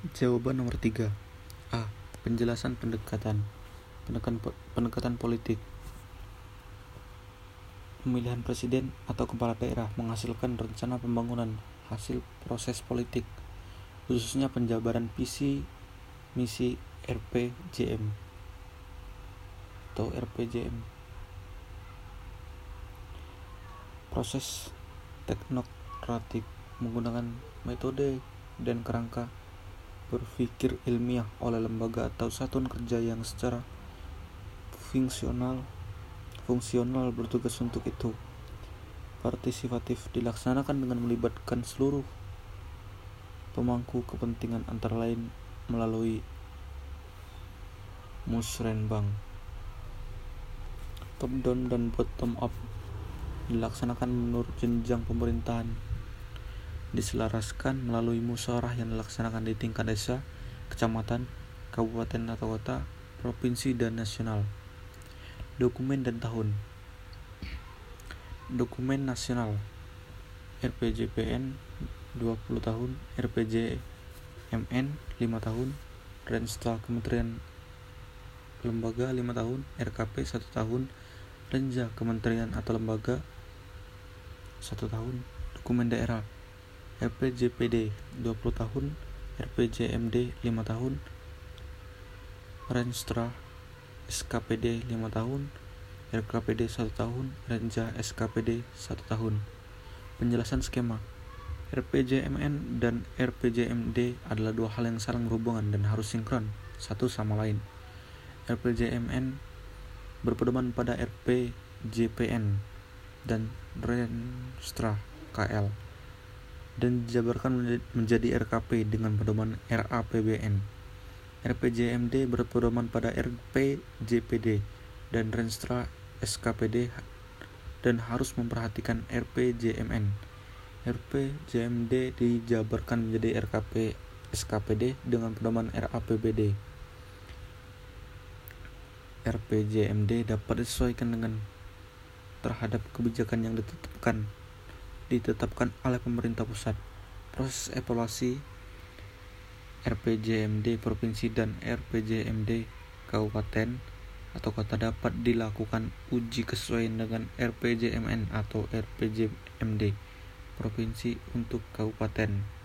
Jawaban nomor 3. A. Penjelasan pendekatan. Pendekatan, pendekatan politik. Pemilihan presiden atau kepala daerah menghasilkan rencana pembangunan hasil proses politik, khususnya penjabaran visi misi RPJM atau RPJM. Proses teknokratik menggunakan metode dan kerangka berpikir ilmiah oleh lembaga atau satuan kerja yang secara fungsional fungsional bertugas untuk itu. Partisipatif dilaksanakan dengan melibatkan seluruh pemangku kepentingan antara lain melalui musrenbang. Top down dan bottom up dilaksanakan menurut jenjang pemerintahan diselaraskan melalui musyawarah yang dilaksanakan di tingkat desa, kecamatan, kabupaten atau kota, provinsi dan nasional. Dokumen dan tahun. Dokumen nasional. RPJPN 20 tahun, RPJMN 5 tahun, Renstra Kementerian Lembaga 5 tahun, RKP 1 tahun, Renja Kementerian atau Lembaga 1 tahun, Dokumen Daerah RPJPD 20 tahun, RPJMD 5 tahun, Renstra SKPD 5 tahun, RKPD 1 tahun, Renja SKPD 1 tahun. Penjelasan skema RPJMN dan RPJMD adalah dua hal yang saling berhubungan dan harus sinkron satu sama lain. RPJMN berpedoman pada RPJPN dan Renstra KL dan dijabarkan menjadi RKP dengan pedoman RAPBN. RPJMD berpedoman pada RPJPD dan Renstra SKPD dan harus memperhatikan RPJMN. RPJMD dijabarkan menjadi RKP SKPD dengan pedoman RAPBD. RPJMD dapat disesuaikan dengan terhadap kebijakan yang ditetapkan ditetapkan oleh pemerintah pusat. Proses evaluasi RPJMD provinsi dan RPJMD kabupaten atau kota dapat dilakukan uji kesesuaian dengan RPJMN atau RPJMD provinsi untuk kabupaten.